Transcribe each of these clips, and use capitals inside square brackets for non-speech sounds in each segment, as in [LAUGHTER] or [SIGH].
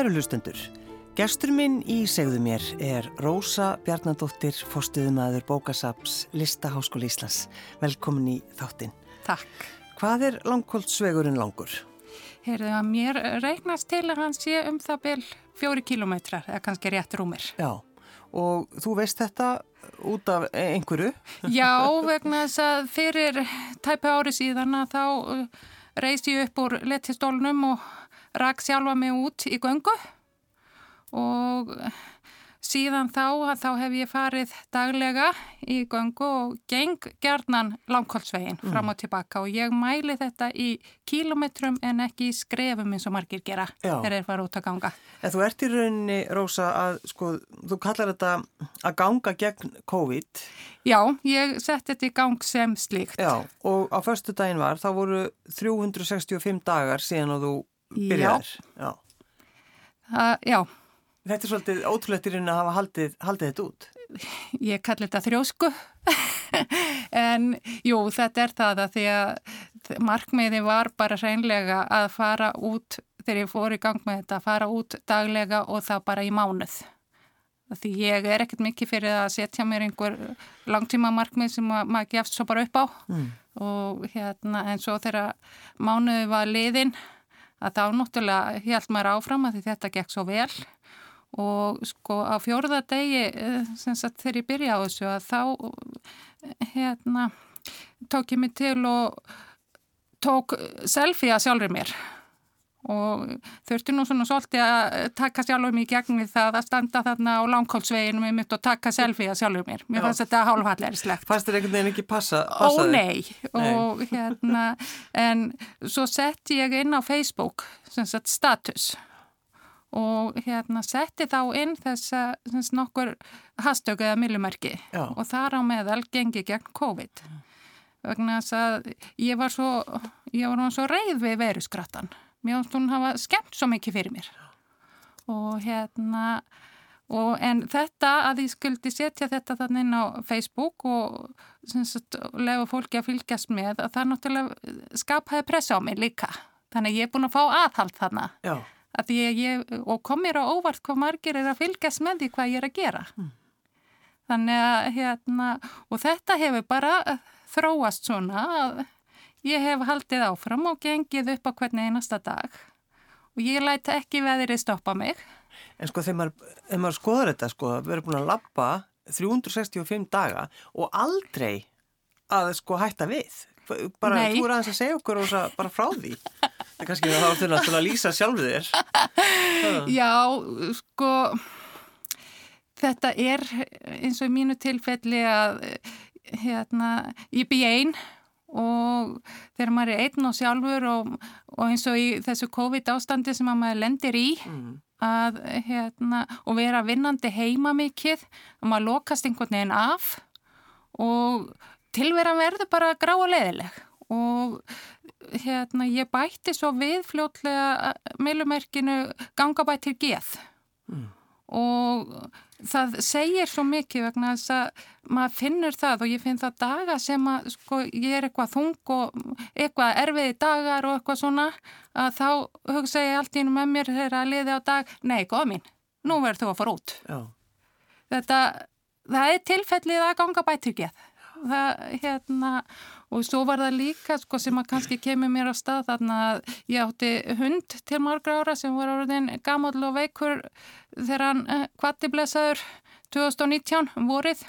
Kæru hlustendur, gestur minn í segðu mér er Rósa Bjarnadóttir, fórstuðumæður bókasaps Listaháskóli Íslands. Velkomin í þáttinn. Takk. Hvað er langkóldsvegurinn langur? Heyrðu að mér reiknast til að hann sé um það byrj fjóri kilómetrar, eða kannski rétt rúmir. Já, og þú veist þetta út af einhverju? [LAUGHS] Já, vegna þess að fyrir tæpa ári síðan að þá uh, reys ég upp úr letistólnum og rak sjálfa mig út í göngu og síðan þá þá hef ég farið daglega í göngu og geng gerðnan langkólsvegin mm. fram og tilbaka og ég mæli þetta í kílometrum en ekki í skrefum eins og margir gera þegar þeir fara út að ganga. En þú ert í rauninni, Rósa, að sko, þú kallar þetta að ganga gegn COVID. Já, ég sett þetta í gang sem slíkt. Já, og á förstu daginn var, þá voru 365 dagar síðan að þú byrjar. Já. Já. Já. Þetta er svolítið ótrúlettirinn að hafa haldið, haldið þetta út. Ég kalli þetta þrjósku [LAUGHS] en jú þetta er það að því að markmiði var bara hreinlega að fara út þegar ég fór í gang með þetta að fara út daglega og það bara í mánuð. Því ég er ekkert mikið fyrir að setja mér einhver langtíma markmið sem maður gefst svo bara upp á mm. og hérna en svo þegar mánuði var liðinn að þá náttúrulega held maður áfram að þetta gekk svo vel. Og sko á fjórða degi eh, þegar ég byrja á þessu að þá hérna tók ég mig til og tók selfie að sjálfur mér og þurfti nú svona svolítið að taka sjálfur mér í gegn við það að standa þarna á langkólsveginu með mitt og taka selfie að sjálfur mér. Mér fannst þetta hálfhallærislegt. Fannst þér einhvern veginn ekki passa? Ó nei, nei. og hérna en svo sett ég inn á Facebook sem sagt status. Og hérna setti þá inn þess að nokkur hastöku eða millumerki og þar á meðal gengi gegn COVID. Vegna þess að ég var svo ég var svo reið við veruskrattan mér ást hún hafa skemmt svo mikið fyrir mér. Og hérna og en þetta að ég skuldi setja þetta þannig inn á Facebook og lefa fólki að fylgjast með að það náttúrulega skapaði pressa á mig líka. Þannig að ég er búin að fá aðhald þannig Já. Ég, ég, og kom mér á óvart hvað margir er að fylgjast með því hvað ég er að gera. Mm. þannig að hérna og þetta hefur bara þróast svona að ég hef haldið áfram og gengið upp á hvernig einasta dag. Og ég læta ekki veðrið stoppa mig. En sko þegar maður, maður skoður þetta sko, við erum búin að lappa 365 daga og aldrei að sko hætta við. Bara Nei. þú er aðeins að segja okkur og bara frá því. Það er kannski að það áttur að lýsa sjálfu þér. [LAUGHS] Já, sko þetta er eins og í mínu tilfelli að hérna, ég bý einn og þegar maður er einn og sjálfur og, og eins og í þessu COVID ástandi sem maður lendir í mm. að hérna, og vera vinnandi heima mikið og maður lokast einhvern veginn af og tilveran verður bara grá og leðileg og hérna ég bætti svo við fljótlega meilumerkinu gangabættir geð mm. og það segir svo mikið vegna þess að maður finnur það og ég finn það daga sem að sko ég er eitthvað þung og eitthvað erfiði dagar og eitthvað svona að þá hugsa ég allt ínum með mér þegar að liði á dag, nei, góð mín, nú verður þú að fara út. Já. Þetta, það er tilfellið að ganga bættir geð það, hérna, og svo var það líka sko, sem að kannski kemur mér á stað þannig að ég átti hund til margra ára sem var orðin gammal og veikur þegar hann eh, kvatti blessaður 2019 um vorið.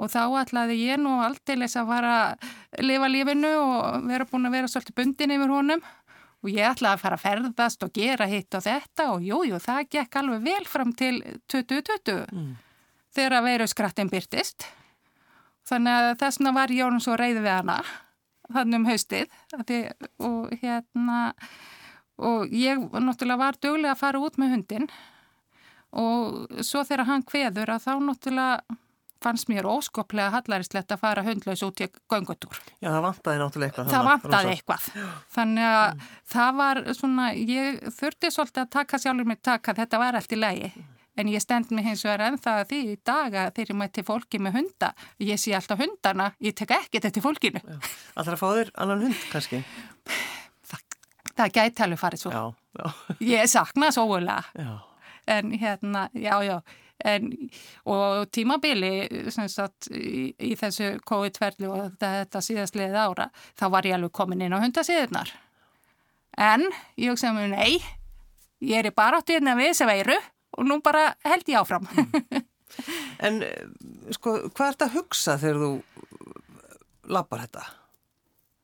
Og þá ætlaði ég nú alltilegs að fara að lifa lífinu og vera búin að vera svolítið bundin yfir honum. Og ég ætlaði að fara að ferðast og gera hitt og þetta og jújú, jú, það gekk alveg vel fram til 2020 mm. þegar að veru skrattin byrtist Þannig að þessna var ég orðin svo reyð við hana þannig um haustið því, og hérna og ég náttúrulega var dögulega að fara út með hundin og svo þegar hann kveður að þá náttúrulega fannst mér óskoplega hallarist að fara hundlaus út í göngutúr. Já, það vantaði náttúrulega eitthvað. Það vantaði eitthvað. Þannig að mm. það var svona, ég þurfti svolítið að taka sjálfur mig taka, þetta var allt í lægi. Mm. En ég stend mig hins vegar ennþá því í dag að þegar ég mæti fólki með hunda, ég sé alltaf hundana, ég tek ekki þetta til fólkinu. Allra fá þér annan hund kannski? Það, það gæti alveg farið svo. Já, já. Ég sakna svo ógulega. En hérna, já, já. En, og tímabili sagt, í, í þessu COVID-ferli og þetta, þetta síðastliðið ára, þá var ég alveg komin inn á hundasíðunar. En ég hugsaði mér, nei, ég er í baráttu hérna við þessi veiru og nú bara held ég áfram. Mm. en sko, hvað er þetta að hugsa þegar þú lappar þetta?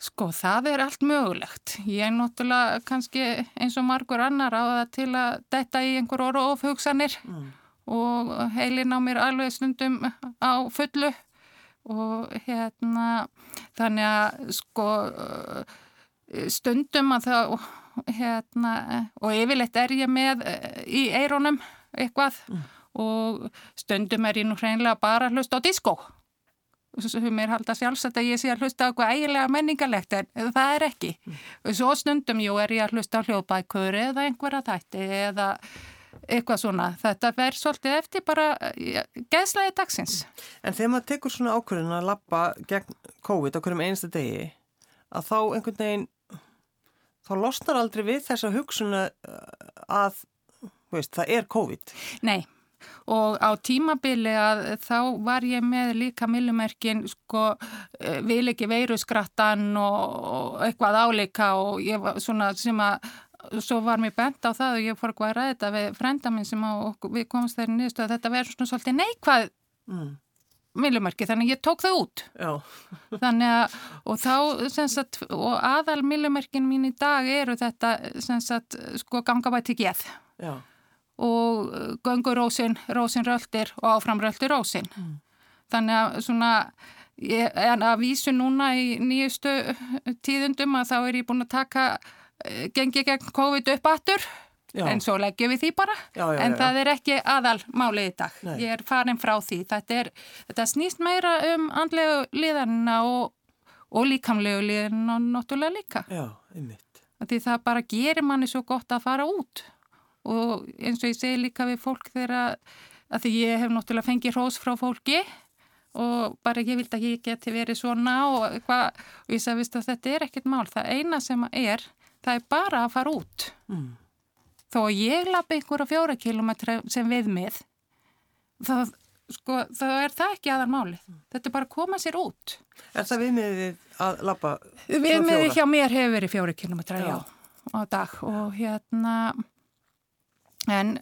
Sko, það er allt mögulegt. Ég er náttúrulega kannski eins og margur annar á það til að detta í einhver orðu ofhugsanir mm. og heilin á mér alveg stundum á fullu og hérna þannig að sko stundum að það hérna og yfirleitt er ég með eh, í eironum eitthvað. Mm. og stundum er ég nú hreinlega bara að hlusta á diskó mér halda sjálfsagt að ég sé að hlusta á eitthvað eiginlega menningarlegt en það er ekki. Mm. svo stundum jú er ég að hlusta á hljóðbækur eða einhverja þætti eða eitthvað svona. Þetta verður svolítið eftir bara geðslega í dagsins. En þegar maður tekur svona ákvörðin að lappa gegn COVID á hverjum einsta degi að þá einhvern veginn þá losnar aldrei við þessa hugsun að veist, það er COVID. Nei og á tímabili að þá var ég með líka millumerkin sko eh, vil ekki veiru skrattan og, eitthvað áleika og ég var svona sem að svo var mér bent á það og ég fór að ræða þetta við frenda minn sem á, við komast þeirri nýðstu að þetta verður svona svolítið neikvað mm. millumerki þannig ég tók það út. [LAUGHS] Þannig að og þá sagt, og aðal millumerkin mín í dag eru þetta sagt, sko ganga bæti geð. Já og uh, göngur rósin, rósin röldir og áfram röldir rósin. Mm. Þannig að svona, ég, en að vísu núna í nýjustu tíðundum að þá er ég búin að taka uh, gengi gegn COVID upp aftur, já. en svo leggjum við því bara, já, já, en það er ekki aðal málið í dag. Nei. Ég er farin frá því. Þetta, er, þetta snýst meira um andlegu liðanina og, og líkamlegu liðanina náttúrulega líka. Já, einmitt. Því það bara gerir manni svo gott að fara út og eins og ég segi líka við fólk þegar að því ég hef náttúrulega fengið hrós frá fólki og bara ég vildi að ég geti verið svona og eitthvað. Og ég sagði að þetta er ekkert mál, það eina sem er það er bara að fara út. Mm. þó að ég lapi einhverja fjóra kilometra sem við með það, sko, er það ekki aðar máli, þetta er bara að koma sér út. Er það viðmiðið að lappa? Viðmiðið hjá mér hefur verið fjóra kilometra, já, já á dag. Og hérna En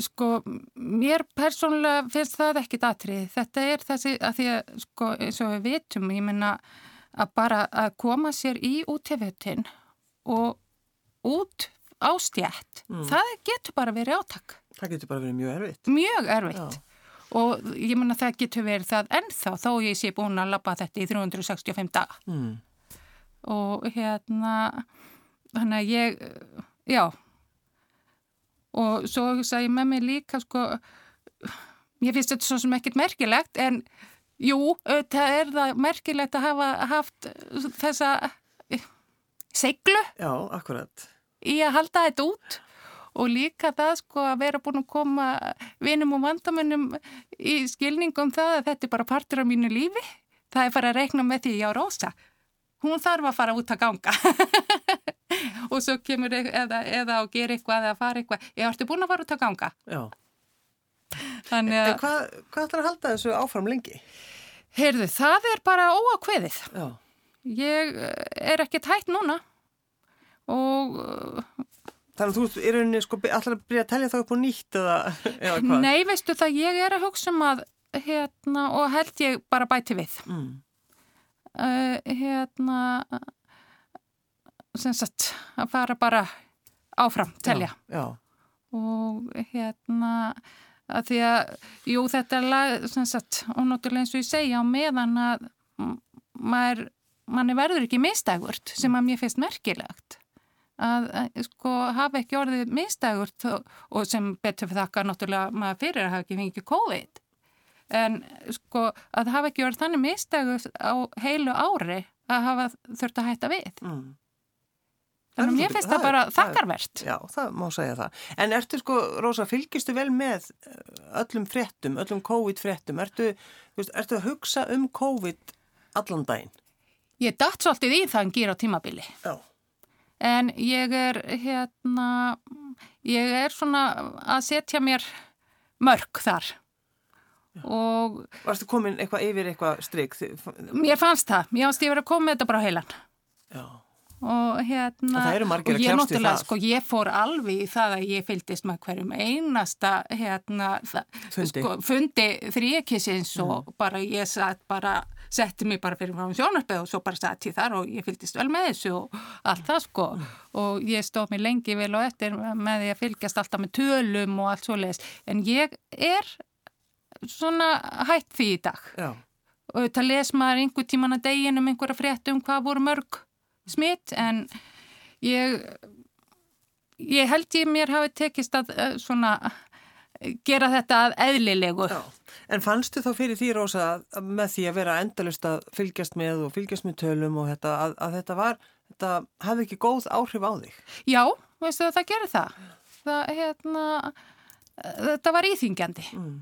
sko mér persónulega finnst það ekki datrið. Þetta er þessi að því að sko eins og við vitum, ég menna að bara að koma sér í útífjöttin og út á stjætt, mm. það getur bara verið átak. Það getur bara verið mjög erfitt. Mjög erfitt. Já. Og ég menna það getur verið það ennþá þó ég sé búin að lappa þetta í 365 dag. Mm. Og hérna, að ég, já, og svo sagði ég með mig líka sko, ég finnst þetta svo sem ekkert merkilegt en jú, það er það merkilegt að hafa haft þessa seglu Já, akkurat. í að halda þetta út. Og líka það sko að vera búin að koma vinum og vandamönnum í skilningum það að þetta er bara partur af mínu lífi. Það er bara að rekna með því ég á rosa hún þarf að fara út að ganga [LAUGHS] og svo kemur eða, eða að gera eitthvað eða fara eitthvað ég ætti búin að fara út að ganga Þannig að... Hvað, hvað ætlar að halda þessu áfram lengi? Heyrðu, það er bara óákveðið. Já. Ég eh, er ekkert hægt núna og... Þannig að þú er rauninni sko allar að byrja að tellja það upp og nýtt eða, [LAUGHS] eða hvað? Nei, veistu það, ég er að hugsa um að hérna og held ég bara bæti við. Mm. Uh, hérna sem sagt að fara bara áfram, telja já, já. og hérna að því að, jú þetta er lag, sem sagt, ónóttulega eins og ég segja á meðan að maður, manni verður ekki mistægurt sem að mér finnst merkilegt. Að, að sko hafa ekki orðið mistægurt og, og sem betur fyrir þakka náttúrulega maður fyrir að hafa ekki fengið COVID en sko að hafa ekki orðið þannig mistægurt á heilu ári að hafa þurft að hætta við mm. Þannig að mér finnst það bara þakkarvert. Já, það má segja það. En ertu sko, Rósa, fylgistu vel með eh, öllum fréttum, öllum COVID-fréttum? Ertu, ertu að hugsa um COVID allan daginn? Ég dætt svolítið í það en gýr á tímabili. Já. en ég er hérna ég er svona að setja mér mörg þar. Og Varstu komin eitthvað yfir eitthvað stryk? Mér fannst það, mér fannst ég verið að koma þetta bara á heilan Já og hérna kjæmst í það sko, ég fór alveg í það að ég fylgist með hverjum einasta hérna, fundi, sko, fundi þrýekissins mm. og bara ég satt bara setti mig bara fyrir frá sjónarbeð og svo bara satt ég þar og ég fylgist vel með þessu og allt það sko mm. og ég stóð mér lengi vel og eftir með því að fylgjast alltaf með tölum og allt svo leiðis en ég er svona hætt því í dag Já. og þetta les maður einhver tíman að degin um einhverja frétt um hvað voru mörg smitt en ég, ég held ég mér hafi tekist að uh, svona gera þetta að eðlilegu. Já. En fannstu þá fyrir því Rósa með því að vera endalust að fylgjast með og fylgjast með tölum og þetta að, að þetta var, þetta hafði ekki góð áhrif á þig? Já, veistu það, það gerir það. Það, hérna, þetta var íþingjandi. Mm.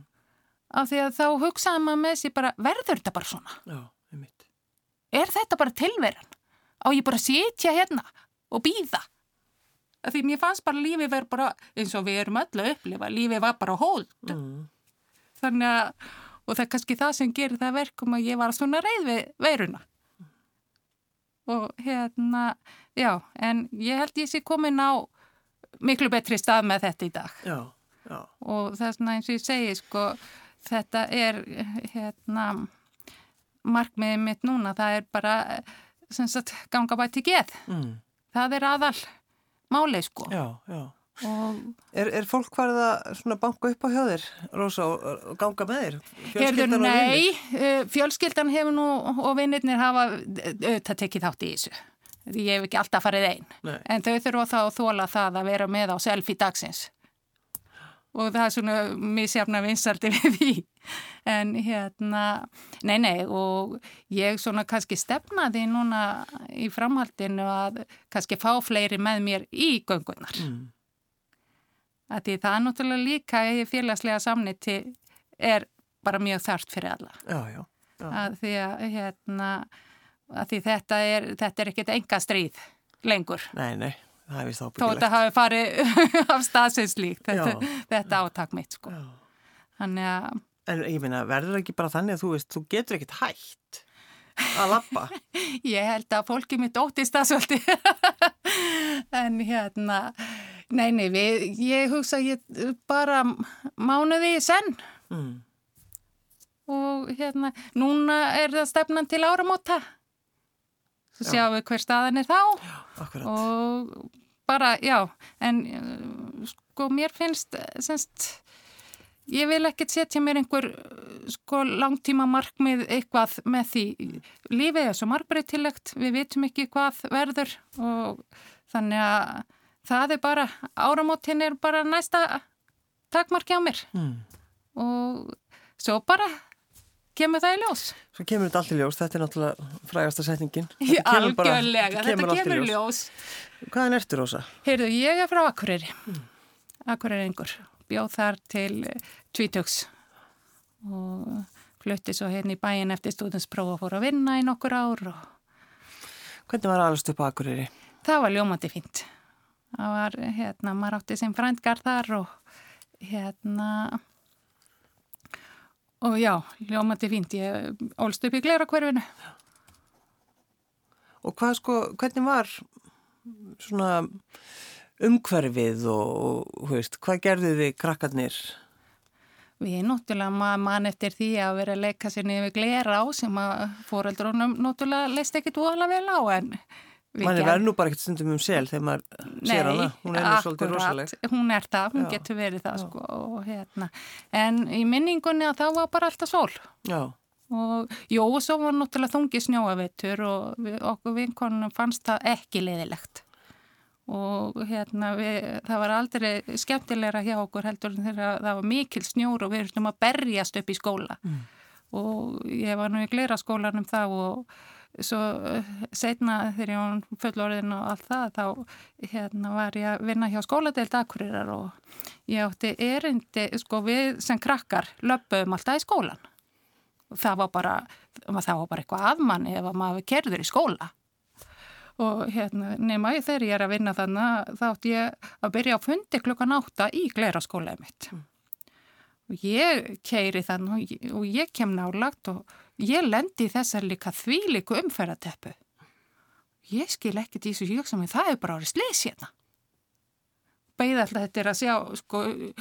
Af því að þá hugsaði maður með sér bara, verður þetta bara svona? Já, einmitt. Er þetta bara tilveran? á ég bara sitja hérna og býða því mér fannst bara lífið verið bara eins og við erum öll að upplifa lífið var bara hold mm. þannig að og það er kannski það sem gerir það verkum að ég var svona reyð við veiruna og hérna já, en ég held ég sé komin á miklu betri stað með þetta í dag já, já. og það er svona eins og ég segi sko, þetta er hérna markmiðið mitt núna, það er bara sagt, ganga bæti geð. Mm. það er aðal máli sko. Já, já. Er, er fólk hvarð að banka upp á hjóðir Rósa og ganga með þér? Fjölskyldan Herður, nei, eh, fjölskyldan hefur nú og vinnirnir hafa auðvitað tekið þátt í þessu. Ég hef ekki alltaf farið einn en þau þurfa þá að þóla það að vera með á selfie dagsins og það er svona misjafna vinsarti [LAUGHS] við því. En hérna, nei nei og ég svona kannski stefnaði núna í framhaldinu að kannski fá fleiri með mér í göngunar mm. að því það er náttúrulega líka félagslega samniti er bara mjög þarft fyrir alla. Já, já, já. að því að hérna að því þetta er, þetta er ekkert enga stríð lengur. Nei, nei það hefði þá byggilegt. Þó þetta hafi farið [LAUGHS] af staðsynslík, þetta, þetta átak mitt sko. Þannig að... En ég meina, verður ekki bara þannig að þú veist, þú getur ekkit hægt að lappa? [LAUGHS] ég held að fólki mitt óttist það svolítið. [LAUGHS] en hérna, nei, nei, við, ég hugsa ég bara mánuði senn. Mm. Og hérna, núna er það stefnan til áramóta. Svo sjáum við hver staðan er þá. Já. Og bara, já, en uh, sko mér finnst, semst, ég vil ekkert setja mér einhver sko langtíma markmið eitthvað með því. Lífið er svo margbreytilegt, við vitum ekki hvað verður og þannig að það er bara, áramótin er bara næsta takmarki á mér mm. og svo bara kemur það í ljós. Svo kemur þetta allt í ljós, þetta er náttúrulega frægasta setningin. Þetta Algjörlega, bara, þetta kemur, kemur ljós. ljós. Hvaðan ertu Rósa? Heyrðu, ég er frá Akureyri, mm. Akureyringur, bjóð þar til Tvítöks og flutti svo hérna í bæin eftir stúdinspróf og fór að vinna í nokkur ár. Og... Hvernig var allast upp Akureyri? Það var ljómandi fint. Það var, hérna, maður átti sem frændgar þar og hérna Og já, ljómandi fínt, ég ólst upp í glera hverfinu. Og hvað sko, hvernig var svona umhverfið og, og veist, hvað gerðu þið krakkarnir? Við náttúrulega mann eftir því að vera að leika sér niður glera á sem að fóröldrunum náttúrulega leist ekkit óhala vel á en Man er verið nú bara ekkert stundum um sel þegar maður Nei, sér hana, hún er nú svolítið rosaleg. Hún er það, hún Já. getur verið það sko og hérna. En í minningunni að það var bara alltaf sól. Já. Og jú, og svo var náttúrulega þungi snjóavettur og við, okkur vinkonum fannst það ekki leiðilegt. Og hérna, við, það var aldrei skemmtilegra hjá okkur heldur þegar það var mikil snjór og við erum að berjast upp í skóla. Mm. Og ég var nú í glera skólanum þá og svo eh, setna þegar ég var fullorðin og allt það þá hérna, var ég að vinna hjá skóladeild akkurirar og ég átti erindi, sko við sem krakkar löpum alltaf í skólan og það var bara það var bara eitthvað afmanni ef maður kerður í skóla. Og hérna, nema þegar ég er að vinna þannig þá ætti ég að byrja á fundi klukkan átta í gleraskólaðið mitt. Mm. og ég keiri þannig og ég kem nálagt og ég lendi þessar líka þvíliku umferðateppu ég skil sem ég hugsa mig það er bara árið slis hérna. Beigð alltaf þetta er að sjá sko,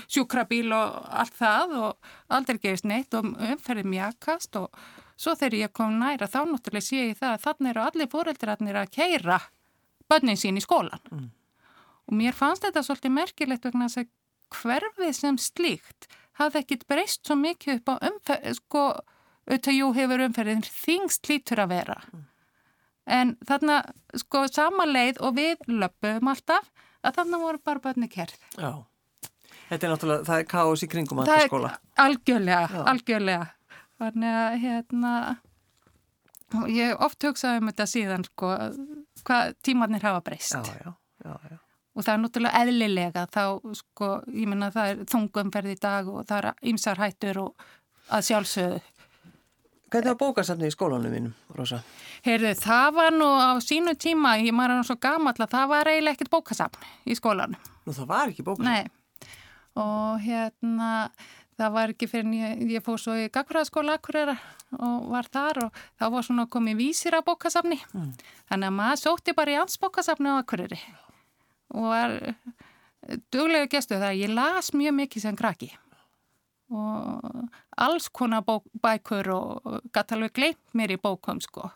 sjúkrabíl og allt það og aldrei gefist neitt og umferðið mjögast og svo þegar ég kom næra þá náttúrulega sé ég það að þannig eru allir fóreldrarnir að keira bönnin sín í skólan mm. og mér fannst þetta svolítið merkilegt vegna að hverfið sem slíkt hafði ekkit breyst svo mikið upp á umferð sko, auðvitað jú hefur umferðin þingst lítur að vera en þarna sko sama leið og við löpum alltaf að þannig voru bara bönni kerð. Já, þetta er náttúrulega, það er káos í kringum að það skóla. Algjörlega, Já. algjörlega. Þannig að hérna, ég oft hugsaði um þetta síðan sko, hvað tímannir hafa breyst. Já, já, já, já. Og það er náttúrulega eðlilega þá, sko, ég minna það er þungumferð í dag og það er ymsar hættur og að sjálfsögðu Hvernig var bókasafni í skólanum mínum, Rosa? Heyrðu, það var nú á sínu tíma, ég maður er nú svo gammal að það var eiginlega ekkert bókasafn í skólanum. Nú það var ekki bókasafn? Nei, og hérna það var ekki fyrir ég, ég fóð svo í Gagfræðaskóla Akureyra og var þar og þá var svona komið vísir á bókasafni. Mm. Þannig að maður sótti bara í ans bókasafni á Akureyri og var duglega gestu það að ég las mjög mikið sem kraki og alls konar bók, bækur og gæti alveg gleimt mér í bókum sko.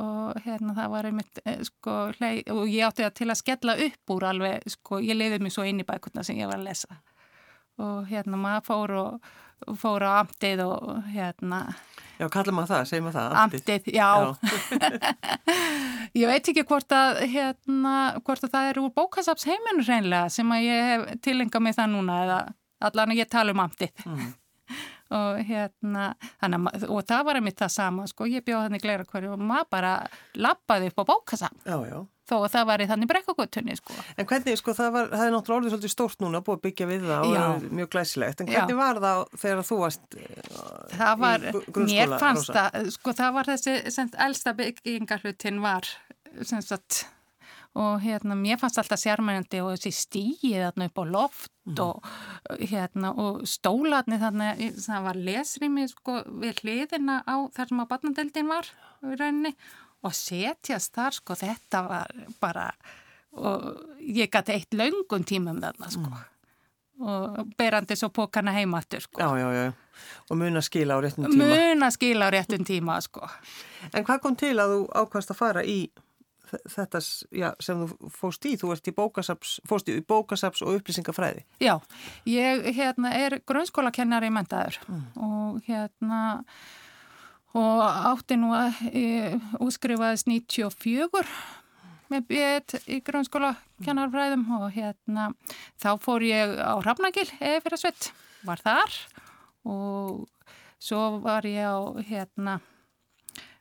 Og hérna það var einmitt eh, sko hlei, og ég átti það til að skella upp úr alveg sko ég leiði mig svo inn í bækurna sem ég var að lesa. Og hérna maður fór og fór á amtið og hérna. Já, kalla maður það, segir maður það Amtið, amtið já, já. [LAUGHS] Ég veit ekki hvort að hérna, hvort að það er úr bókasaps heiminu reynilega sem að ég hef tilengað mig það núna eða allan að ég tala um amtið. Mm. Og hérna hana, og það var einmitt það sama sko, ég bjóð hann í glera hverju og maður bara lappaði upp á bókasam já, já. þó að það var í þannig brekkagutunni sko. En hvernig, sko, það, var, það er náttúrulega orðið svolítið stórt núna búið að byggja við það og það er mjög glæsilegt, en hvernig já. var það þegar þú varst það var, í grunnskóla? Mér fannst Rósa? það, sko það var þessi, elsta byggingarhlutin var sem sagt og hérna mér fannst alltaf sérmænandi og þessi stíið þarna upp á loft mm. og hérna og stólatni þarna það var lesrými sko við hliðina á þar sem að batnadeldin var rauninni og setjast þar sko þetta var bara og ég gæti eitt laungum tímum þarna sko. Mm. og berandi svo pókana heimattur sko. Já, já, já. Og mun að skila á réttum tíma. Mun að skila á réttum tíma sko. En hvað kom til að þú ákvæmst að fara í þetta já, sem þú fóst í, þú ert í bókasaps, fóst í bókasaps og upplýsingafræði. Já, ég hérna, er grunnskólakennari í mentaður mm. og hérna og átti nú að útskrifaðist 94 með bjöð í grunnskólakennarfræðum og hérna þá fór ég á Hrafnagil eða fyrir að svett, var þar og svo var ég á hérna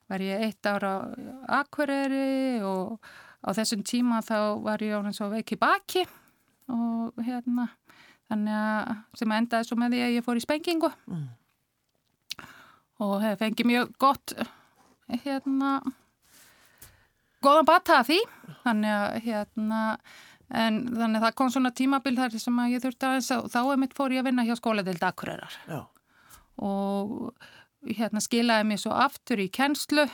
var ég eitt ára á Akureyri og á þessum tíma þá var ég árið svo veik í baki og hérna þannig að sem endaði svo með því að ég fór í spengingu mm. og hef fengið mjög gott hérna góðan bata af því þannig að hérna en þannig að það kom svona tímabil þar sem að ég þurfti aðeins og þá er mitt fór ég að vinna hjá skóladeild Akureyrar Já. og hérna skilaði mér svo aftur í kennslu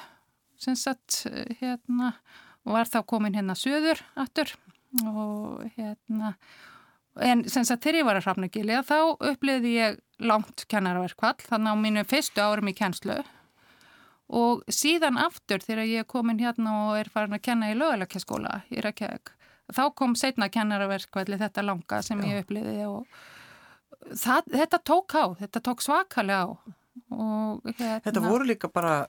sem sagt hérna og var þá komin hérna söður aftur og hérna en sem sagt þegar ég var að hrafna gilja þá uppliði ég langt kennarverkvall þannig á mínu fyrstu árum í kennslu og síðan aftur þegar ég komin hérna og er farin að kenna í löguleikaskóla í Reykjavík þá kom setna kennarverkvalli þetta langa sem Já. ég uppliði og það, þetta tók á, þetta tók svakalega á hérna, Þetta voru líka bara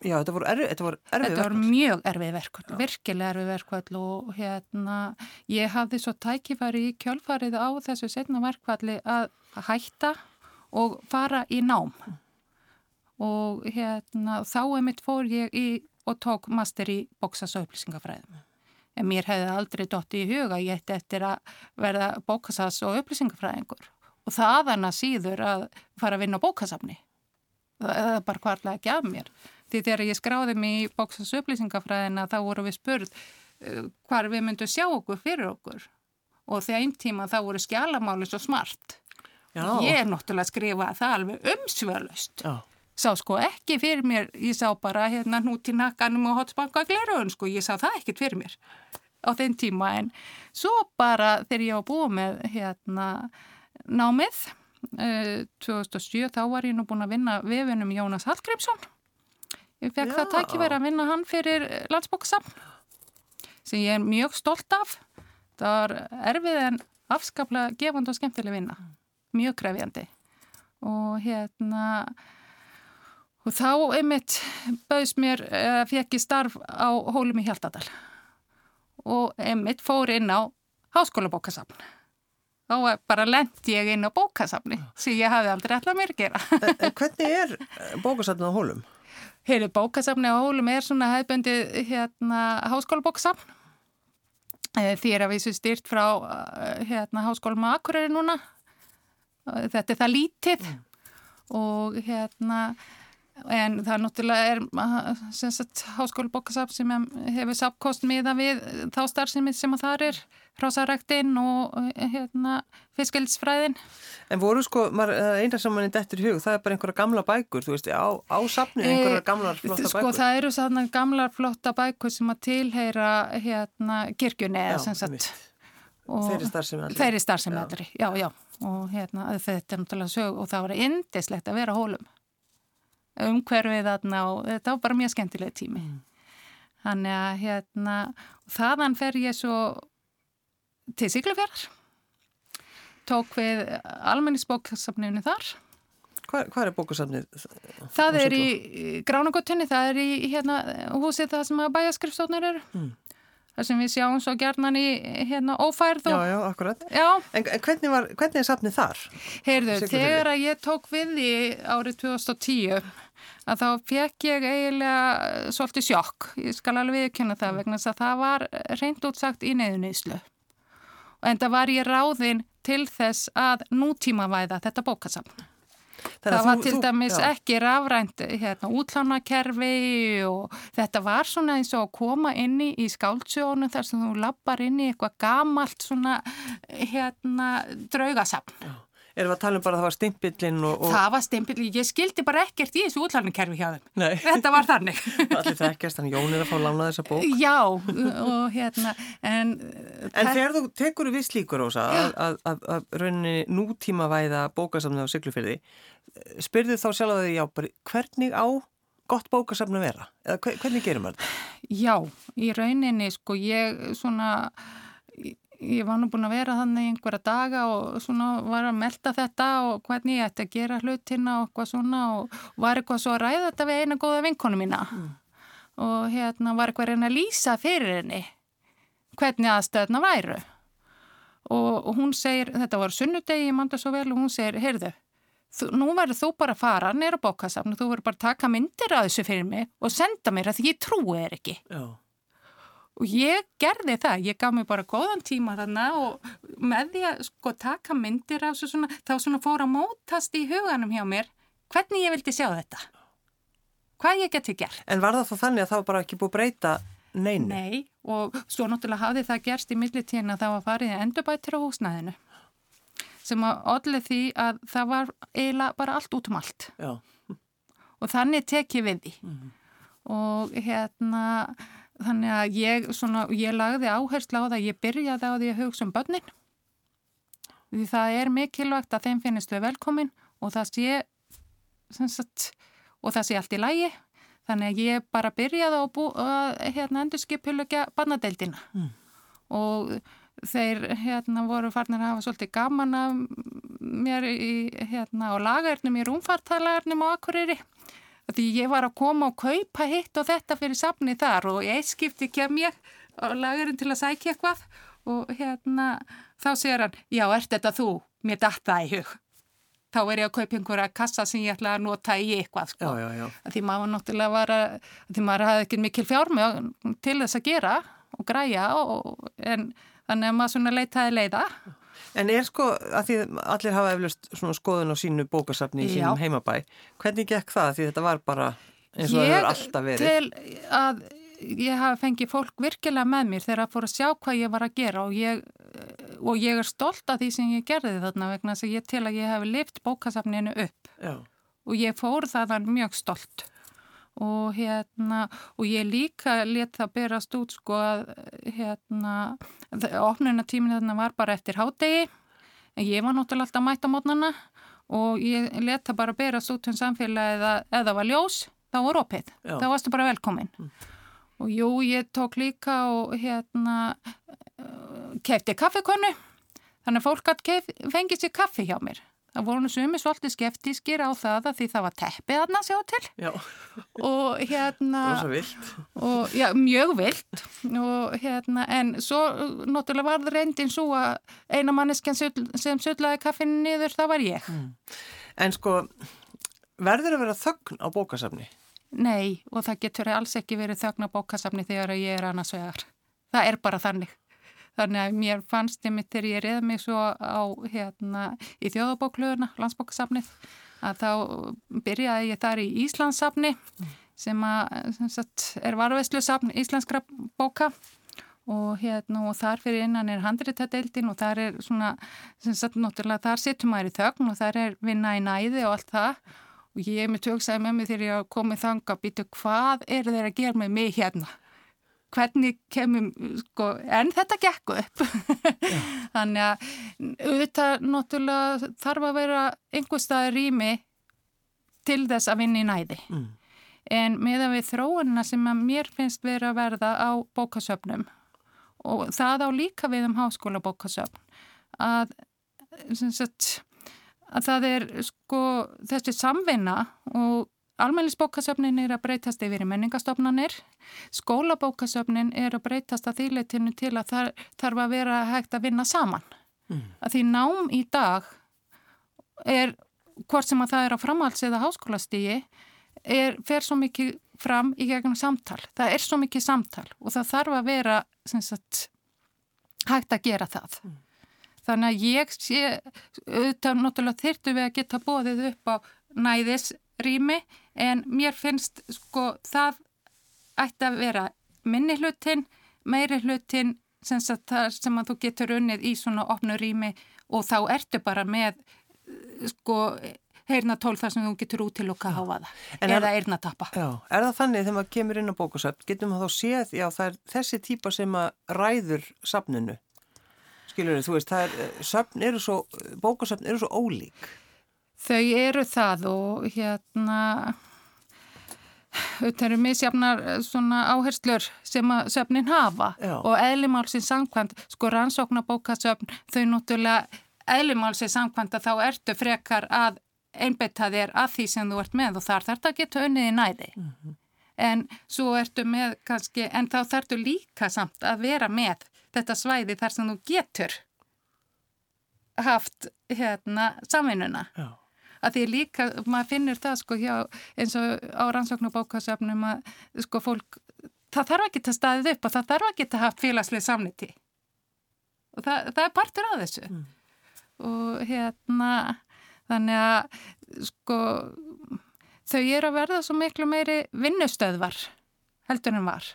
Já, þetta voru erfið verkvall. Þetta voru mjög erfið verkvall, virkilega erfið verkvall og hérna ég hafði svo tækifæri í kjölfarið á þessu setna verkvalli að hætta og fara í nám. Og hérna þá er mitt fór ég í og tók master í bóksas og upplýsingafræðum. En mér hefði aldrei dótt í huga ég ætti eftir að verða bókasas og upplýsingafræðingur. Og það er síður að fara að vinna á bókasafni það er bara hvarlega ekki af mér því þegar ég skráði mig í bóksas upplýsingafræðina þá voru við spurð uh, hvar við myndum sjá okkur fyrir okkur og þeim tíma þá voru skjálamáli svo smart. Já. Ég er náttúrulega að skrifa það alveg umsvöldust. Sá sko ekki fyrir mér, ég sá bara hérna hnút í nakkanum og hotsbanka glerun sko, ég sá það ekkert fyrir mér á þeim tíma en svo bara þegar ég var búið með hérna námið 2007 þá var ég nú búin að vinna vefinum Jónas Hallgrímsson. Ég fekk Já. það takkifæri að vinna hann fyrir landsbóksamn sem ég er mjög stolt af. Það var erfið en afskaplega gefand og skemmtileg vinna. Mjög krefjandi. Og hérna, og þá einmitt bauðs mér, uh, fekk ég starf á hólum í Hjaltadal. Og einmitt fór inn á háskólabókasafn. Þá bara lendi ég inn á bókasafni sem ég hafi aldrei ætlað mér að gera. hvernig er eh, bókasafnið á hólum? Heilu, bókasafni á hólum er svona hefðbundið hérna háskólabókasafn Eh, því er að við séum styrt frá eh, hérna, háskólum og akkurari núna þetta er það lítið mm. og hérna en það náttúrulega er háskólu bókasafn sem hefur sapkost miða við þá starfsemi sem að það er hrásaræktinn og hérna, fiskelsfræðin. En voru sko, eina sem mann er dettur í hug, það er bara einhverja gamla bækur, þú veist, á, á safni einhverja gamlar flotta sko, bækur? Sko það eru svona gamlar flotta bækur sem að tilheyra hérna kirkjunni eða sem sagt. Þeirri starfsemi allir. Þeirri starfsemi allir, já, já. Og hérna þetta er náttúrulega sög og það var indislegt að vera hólum umhverfið þarna og þetta var bara mjög skemmtileg tími. Mm. Þannig að hérna, þaðan fer ég svo til Siglufjörðar, tók við almennisbókasafninu þar. Hvað, hvað er bókasafnið? Það er í Gránagottunni, það er í hérna, húsið það sem að bæjaskrifstóknir eru. Mm. Það sem við sjáum svo gerðnan í hérna, ófærð. Og... Já, já, akkurat. Já. En, en hvernig, var, hvernig er safnið þar? Heyrðu, þegar að ég tók við í árið 2010 að þá fekk ég eiginlega svolítið sjokk, ég skal alveg viðkynna það vegna þess að það var reynd útsagt í neðunýslu en það var ég ráðinn til þess að nútímavæða þetta bókasamn. Það var þú, til dæmis þú, ekki rafrænt hérna, útlánakerfi og þetta var svona eins og að koma inni í skáldsjónu þar sem þú lappar inni í eitthvað gamalt svona hérna draugasafn. Já. Erum við að tala um bara að það var stimpillin og, og... Það var stimpillin, ég skildi bara ekkert í þessu útlæðinkerfi hjá þeim. Nei. Þetta var þannig. [LAUGHS] Allir þekkjast, þannig Jón er að fá lána þessa bók. Já, og hérna, en... En þegar þú tekur við slíkur ósa að, að, að, rauninni nútímavæða bókasamni á Siglufjörði, spyrðu þá sjálf að þið já, bara hvernig á gott bókasamni að vera? Eða hvernig gerum við þetta? Já, í rauninni, sko, ég svona ég var nú búin að vera þannig einhverja daga og svona var að melda þetta og hvernig ég ætti að gera hlutina og eitthvað svona og var eitthvað svo að ræða þetta við eina góða vinkonu mína mm. og hérna var eitthvað reyna að lýsa fyrir henni hvernig aðstöðna væru og hún segir, þetta var sunnudegi, ég manda svo vel og hún segir, heyrðu, nú verður þú bara að fara neyra bókasafn og þú verður bara að taka myndir að þessu fyrir mig og senda mér að því ég trúi þér ekki. Já. Og ég gerði það, ég gaf mér bara góðan tíma þarna og með því að sko taka myndir af þessu svona, þá svona fór að mótast í huganum hjá mér hvernig ég vildi sjá þetta. Hvað ég geti gert. En var það þá þannig að það var bara ekki búið að breyta neini? Nei, og svo náttúrulega hafði það gerst í millitíðin að það var farið endurbættir á húsnæðinu sem að odlið því að það var eiginlega bara allt út um allt. Já. Og þannig tek ég við því. Mm -hmm. Og hérna þannig að ég, svona, ég lagði áherslu á það, ég byrjaði á því að hugsa um börnin. Því það er mikilvægt að þeim finnist við velkomin og það sé sagt, og það sé allt í lægi þannig að ég bara byrjaði að, að hérna, endur skipulögja barnadeildina. Mm. og þeir hérna, voru farnir að hafa svolítið gaman af mér í, hérna, á lagarnum í rúmfartalagarnum á Akureyri því ég var að koma og kaupa hitt og þetta fyrir safni þar og ég skipti kem ég á lagurinn til að sækja eitthvað og hérna þá segir hann, já, ert þetta þú? Mér datt það í hug. Þá er ég að kaupa einhverja kassa sem ég ætla að nota í eitthvað, sko. Já, já, já. Því maður náttúrulega var að, því maður hafði ekki mikil fjármjög til þess að gera og græja og, en þannig að maður svona leitaði leiða. En er sko, að því allir hafa eflust svona skoðun á sínu bókasafni í sínum heimabæ, hvernig gekk það? Því þetta var bara eins og það hefur alltaf verið. Ég til að ég hafi fengið fólk virkilega með mér þegar að fóra að sjá hvað ég var að gera og ég, og ég er stolt af því sem ég gerði þarna vegna þess að ég til að ég hef lift bókasafninu upp Já. og ég fór þaðan mjög stolt og hérna og ég líka let það berast út sko að hérna opnuna tíminu þarna var bara eftir hádegi. En ég var náttúrulega alltaf mætt á mótnana og ég let það bara berast út um samfélagi eða, eða var ljós þá var opið, Já. þá varstu bara velkomin. Mm. og jú, ég tók líka og hérna kefti kaffekonu þannig að fólk fengið sér kaffi hjá mér það voru sumi svolítið skeftískir á það að því það var teppið aðna sjá til Já, og hérna [LAUGHS] og já, mjög vilt og hérna, en svo uh, náttúrulega var það reyndin svo að eina manneskjan sull, sem sullaði kaffinu niður, það var ég. En sko, verður að vera þögn á bókasafni? Nei, og það getur alls ekki verið þögn á bókasafni þegar ég er annars vegar. Það er bara þannig. Þannig að mér fannst ég mitt þegar ég reði mig svo á, hérna, í þjóðabóklöðuna, landsbókasafnið, að þá byrjaði ég þar í Íslandssafni sem, að, sem sagt, er varveislu safn íslenskra bóka. Og hérna og þar fyrir innan er handritadeildin og þar er svona, sem sagt, náttúrulega þar sittum maður í þögn og þar er vinna í næði og allt það. Og ég mitt hugsaði með mig þegar ég komið þanga að býta hvað er þeir að gera með mig hérna hvernig kemum, sko, en þetta gekk upp. [LAUGHS] Þannig að auðvitað náttúrulega þarf að vera einhver staðar rými til þess að vinna í næði. Mm. En meðan við þróunina sem að mér finnst vera að verða á bókasöfnum og það á líka við um háskóla bókasöfn að, sagt, að það er sko þessi samvinna og Almælisbókasöfnin er að breytast yfir í menningastofnanir, skólabókasöfnin er að breytast að þýleitinu til að það þarf að vera hægt að vinna saman. Mm. Að því nám í dag er, hvort sem að það er á framhalds- eða háskólastígi, er, fer svo mikið fram í gegnum samtal. Það er svo mikið samtal og það þarf að vera sagt, hægt að gera það. Mm. Þannig að ég sé, auðvitað náttúrulega þyrtu við að geta bóðið upp á næðis rými en mér finnst sko það ætti að vera minni hlutin, meiri hlutin sem, sem að þú getur unnið í svona opnu rými og þá ertu bara með sko heyrna tól þar sem þú getur út til að hafa það eða eirna tappa. Já, er það þannig þegar maður kemur inn á bókasöfn, getum maður þá séð, já það er þessi típa sem að ræður safninu, skilur þú veist, það er, söfn eru svo, bókasöfn eru svo ólík. Þau eru það og hérna þetta eru misjafnar svona áherslur sem að söfnin hafa Já. og eðlimálsins samkvæmt, sko rannsóknabókasöfn, þau náttúrulega eðlimálsins samkvæmt að þá ertu frekar að einbeita þér að því sem þú ert með og þar þarf það að geta unnið í næði. Mm -hmm. En svo ertu með kannski, en þá þarftu líka samt að vera með þetta svæði þar sem þú getur haft hérna samvinnuna. Já að því líka, maður finnur það sko hjá eins og á rannsóknarbókasöfnum að sko fólk það þarf ekki að staðið upp og það þarf ekki að hafa félagslega samniti. Og það, það er partur af þessu. Mm. og hérna þannig að sko þau eru að verða svo miklu meiri vinnustöðvar heldur en var.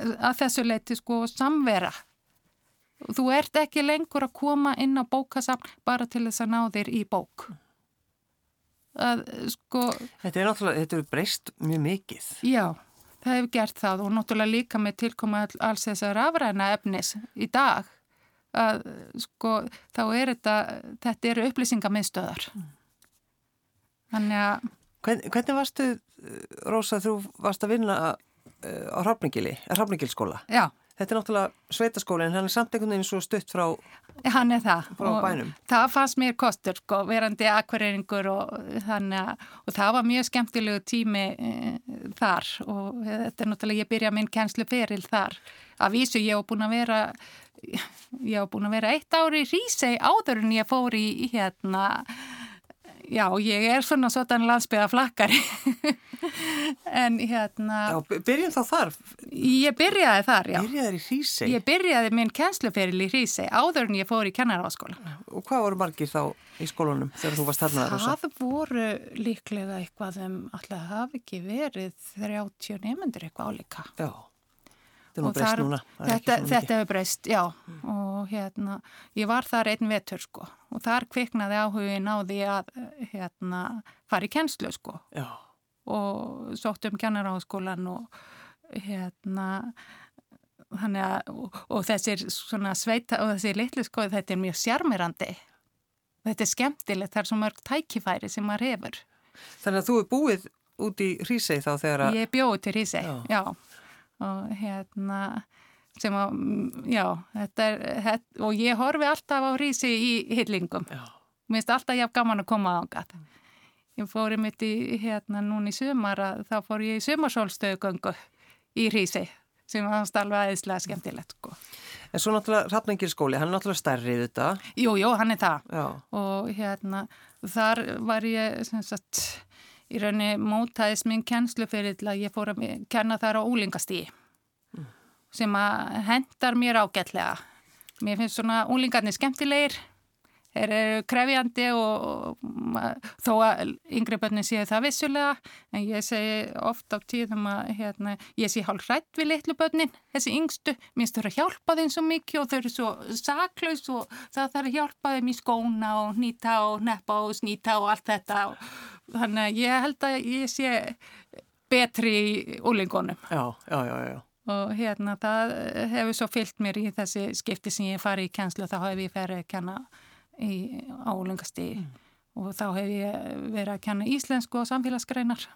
Að þessu leiti sko samvera. Þú ert ekki lengur að koma inn á bókasafn bara til þess að ná þér í bók að sko Þetta er náttúrulega, þetta er breyst mjög mikið. Já, það hefur gert það og náttúrulega líka með tilkoma alls þessar afræna efnis í dag að sko þá er þetta þetta eru upplýsingamiðstöðar mm. Þannig að Hvern, Hvernig varstu, Rósa, þú varst að vinna á Hrafningili, Hrafningilskóla Já Þetta er náttúrulega sveitaskóli en hann er samt einhvern veginn svo stutt frá, hann er það. bænum. Það fannst mér kostur sko, verandi akvareringur og, og það var mjög skemmtilegu tími e, þar og þetta er náttúrulega, ég byrja minn kennslu feril þar. Að vísu ég hef búin að vera, ég hef búin að vera eitt ári í Rísei áður en ég fór í hérna, já ég er svona svona landsbyða flakkari. [LAUGHS] en hérna Já, byrjum þá þar. Ég byrjaði þar, já. Byrjaði í Hrísei Ég byrjaði minn kennsluferil í Hrísei áður en ég fór í kennaráskólan Og hvað voru margir þá í skólunum þegar þú varst þarna þar? Það voru líklega eitthvað um alltaf hafi ekki verið 30 nefnendur eitthvað álíka. Já Núna. Þetta, þetta hefur breyst, já. Mm. Og hérna, ég var þar einn vetur sko og þar kviknaði áhugin á því að hérna fara í kennslu sko. Já. Og sótt um kennaráðskólan og hérna þannig að, og, og þessir svona sveita og þessir litlu sko þetta er mjög sjarmirandi. Þetta er skemmtilegt, það er svo mörg tækifæri sem maður hefur. Þannig að þú er búið út í Hrísei þá þegar að... Ég er bjóð til Hrísei, já. já og hérna sem að, já, þetta er þetta, og ég horfi alltaf á rísi í hyllingum mér finnst alltaf ég haf gaman að koma á ángat ég fór í mitt í, hérna, núni í sumar að þá fór ég í sumarsólstöðugöngu í rísi sem var alveg aðeinslega skemmtilegt sko. En svo náttúrulega Rappningilskóli, hann er náttúrulega stærrið þetta. Jú, jú, hann er það. Já. og hérna, þar var ég sem sagt í rauninni mótaðis minn kennslu fyrir að ég fór að kenna þar á úlingastíi mm. sem að hendar mér ágætlega. Mér finnst svona úlingarnir skemmtilegir, þeir eru krefjandi og, og þó að yngri börnin séu það vissulega en ég segi ofta á tíðum að hérna, ég sé hálf hrætt við litlu börnin, þessi yngstu, minnst eru að hjálpa þeim svo mikið og þau eru svo saklaus og það þarf að hjálpa þeim í skóna og nýta og neppa og snýta og allt þetta og þannig að ég held að ég sé betri í úlingunum. Já, já, já, já. Og hérna það hefur svo fyllt mér í þessi skipti sem ég fari í kjænslu þá hef ég ferið að kenna í álingasti mm. og þá hef ég verið að kenna íslensku og samfélagsgreinar.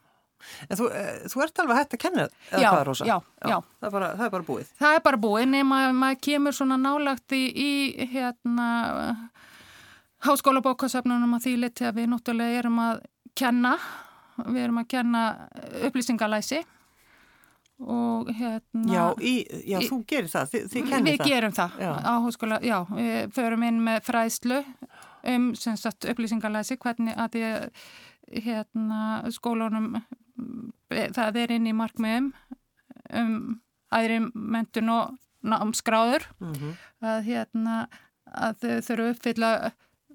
En þú, eh, þú ert alveg hægt að kenna eða já, hvað er rosa? Já, já. Það er bara, það er bara búið? Það er bara búið nema að maður kemur svona nálagt í, í hérna háskóla bókasöfnunum að því liti að við náttúrulega erum að kenna, við erum að kenna upplýsingalæsi og hérna... Já, í, já í, þú gerir það, þið, þið kennir við það. Við gerum það já. á hóskóla, já, við förum inn með fræðslu um sagt, upplýsingalæsi, hvernig að ég, hérna, skólunum, það er inn í markmiðum um aðri mentun og námskráður, mm -hmm. að hérna, að þau þurfu uppfylla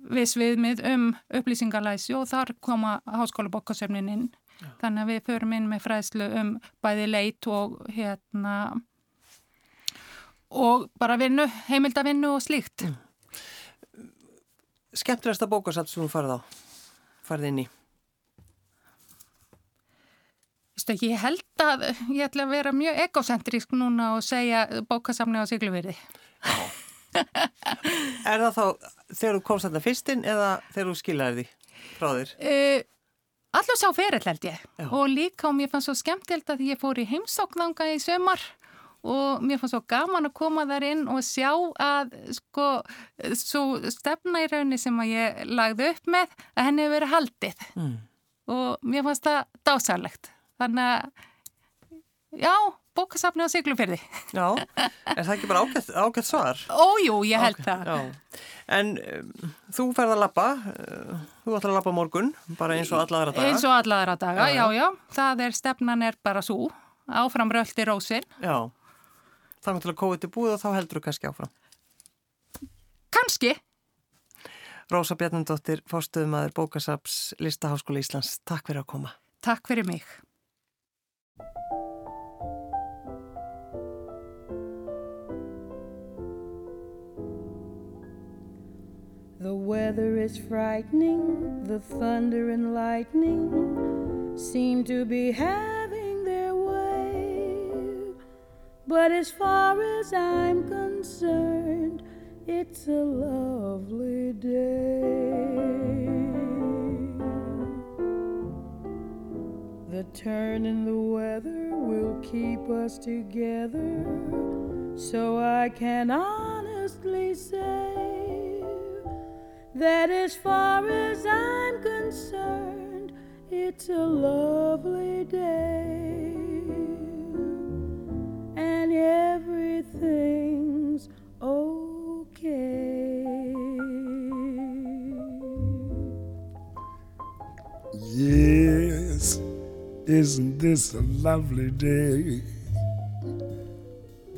viss viðmið um upplýsingalæsi og þar koma háskóla bokkasöfnin inn. Já. Þannig að við förum inn með fræðslu um bæði leit og hérna og bara vinnu, heimildavinnu og slíkt. Mm. Skemmtilegasta bókasöfn sem þú farið á, farið inn í? Ég held að ég ætla að vera mjög egocentrísk núna og segja bókasafni á Sigluveri. Já. er það þá þegar þú komst þetta fyrstinn eða þegar þú skiljaði því frá þér? Uh, Alltaf sá ferill held ég Já. og líka og mér fannst svo skemmtild að ég fór í heimsóknanga í sömar og mér fannst svo gaman að koma þar inn og sjá að sko svo stefna í raunni sem að ég lagði upp með að henni hefur verið haldið mm. og mér fannst það dásalegt þannig að já bókasafni á Siglufyrði. Já, er það ekki bara ágætt, ágætt svar? Ójú, ég held okay, það. Já. En um, þú ferð að lappa, uh, þú ætlar að lappa morgun, bara eins og alla aðra daga. Eins og alla aðra daga, já, já. Það er, stefnan er bara svo, áfram röldi rósin. Já, þannig til að kóið til búið og þá heldur þú kannski áfram. Kannski. Rósa Bjarnandóttir, fórstuðumæður Bókasaps, Listaháskóli Íslands, takk fyrir að koma. Takk fyrir mig. Weather is frightening, the thunder and lightning seem to be having their way. But as far as I'm concerned, it's a lovely day. The turn in the weather will keep us together, so I can honestly say that as far as I'm concerned, it's a lovely day and everything's okay. Yes, Isn't this a lovely day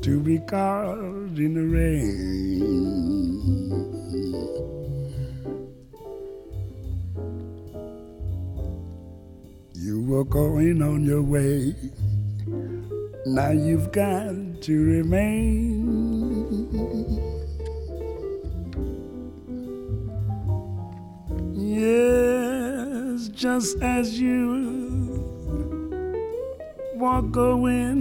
to be caught in the rain? You were going on your way, now you've got to remain. Yes, just as you walk going,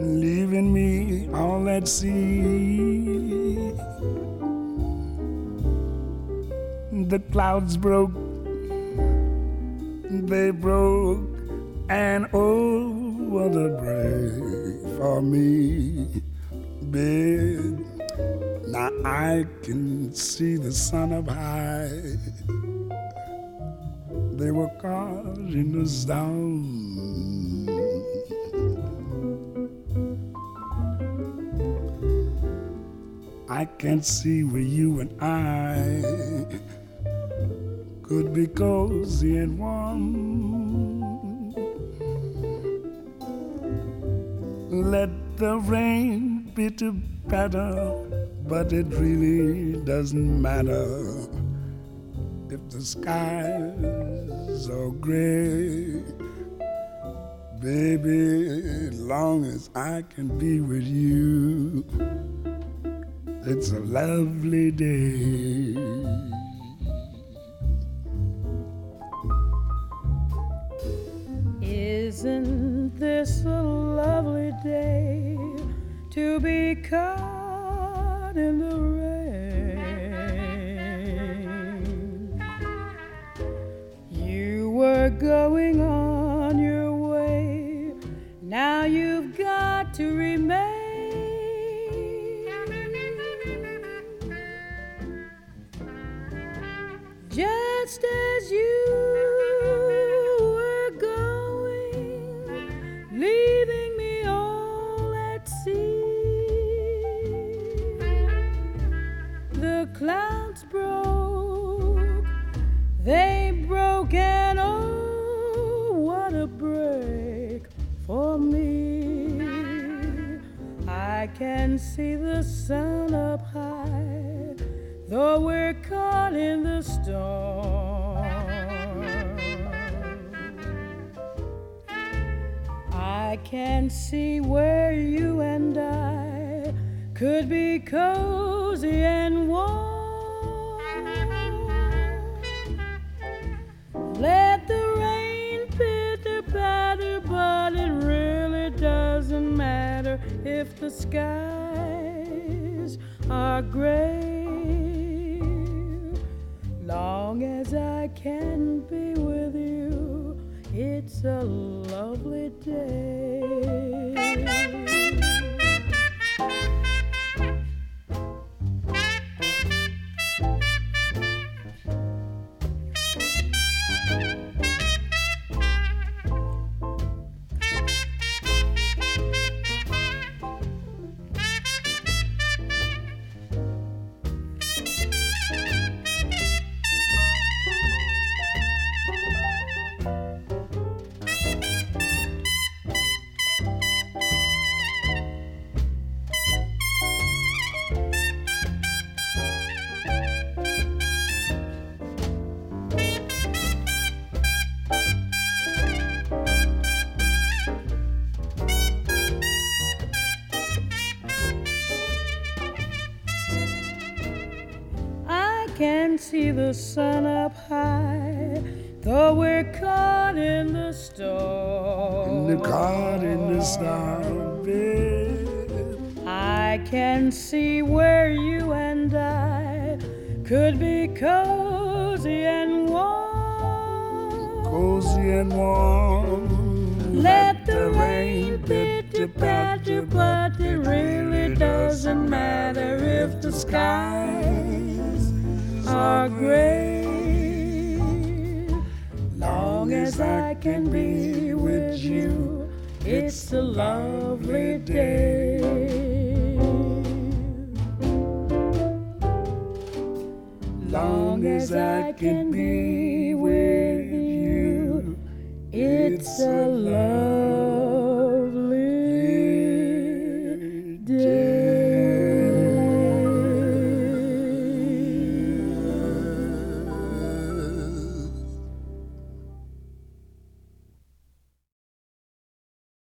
leaving me all at sea. The clouds broke, they broke, and what a break for me, babe. Now I can see the sun up high. They were causing us down. I can't see where you and I could be cozy and warm. The rain be to better, but it really doesn't matter if the skies are gray. Baby, long as I can be with you. It's a lovely day. Isn't this a lovely day to be caught in the rain? You were going on your way, now you've got to remain. Sun up high, though we're caught in the storm. I can see where you and I could be cozy and warm. Let the rain pitter patter, but it really doesn't matter if the skies are grave. long as I can be with you, it's a lovely day. Can see the sun up high, though we're caught in the storm. And caught in the storm, babe. I can see where you and I could be cozy and warm. Cozy and warm. Let the rain pitter patter, but it really doesn't matter if the skies our grave. Long as I can be with you, it's a lovely day. Long as I can be with you, it's a love.